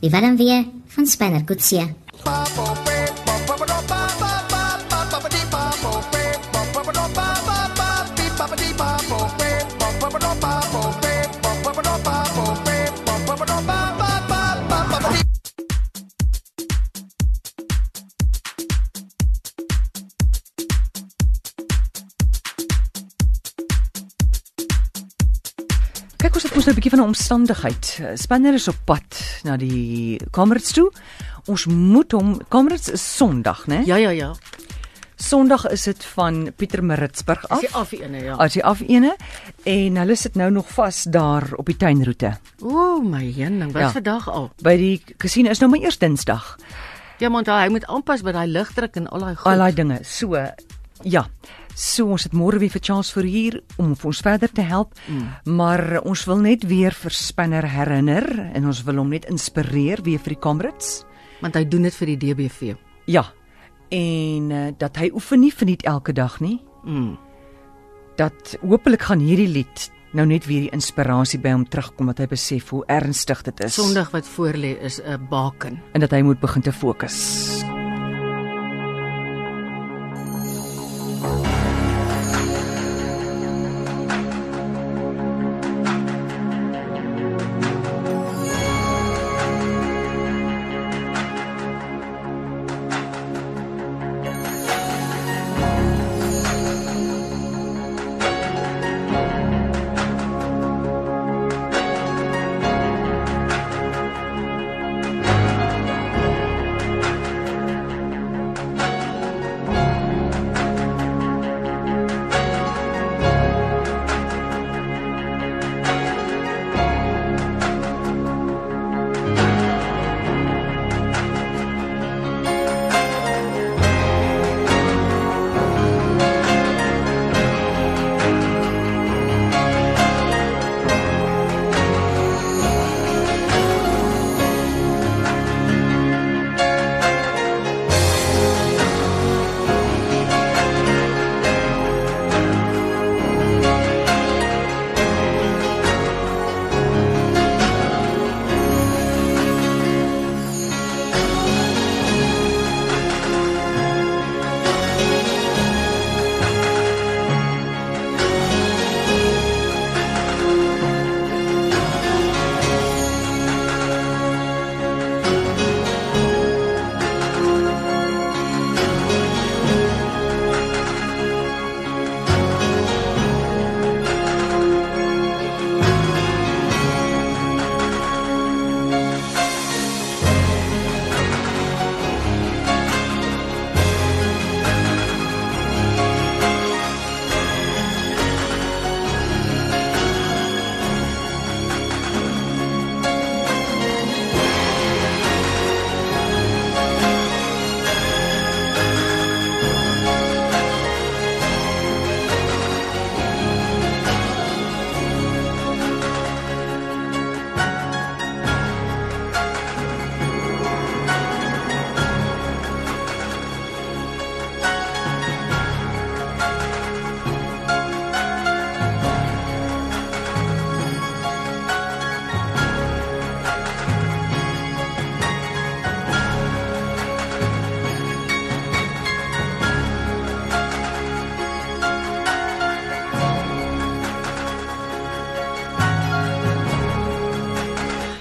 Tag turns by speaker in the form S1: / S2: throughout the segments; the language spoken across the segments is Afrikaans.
S1: Die Willem weer van Spanner Coetzee.
S2: Kyk ons het mos nou 'n bietjie van 'n omstandigheid. Spanner is op pad na die Kamerads toe. Ons moet hom Kamerads is Sondag, né?
S3: Ja ja ja.
S2: Sondag is dit van Pieter Maritzburg af.
S3: Dis die af ene ja.
S2: As jy af ene en hulle sit nou nog vas daar op die tuinroete.
S3: O my hemel, wat
S2: Ja.
S3: vandag al?
S2: By die kasino is nou maar eers Dinsdag.
S3: Ja, want hy moet aanpas by daai ligdruk en al daai goed.
S2: Al daai dinge. So ja. So ons het môre weer vir Charles Fourier om vir ons verder te help. Mm. Maar ons wil net weer vir Spanner herinner en ons wil hom net inspireer weer vir die Kamerads.
S3: want hy doen dit vir die DBV.
S2: Ja. En uh, dat hy oefen nie verniet elke dag nie.
S3: Mm.
S2: Dat hopelik gaan hierdie lied nou net weer die inspirasie by hom terugkom dat hy besef hoe ernstig dit is
S3: Sondag wat voorlê is 'n baken.
S2: en dat hy moet begin te fokus.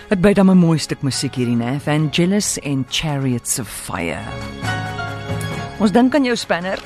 S2: Dit bly dan 'n mooi stuk musiek hierdie, né? Vangelis en Chariots of Fire. Ons dink aan jou Spanner.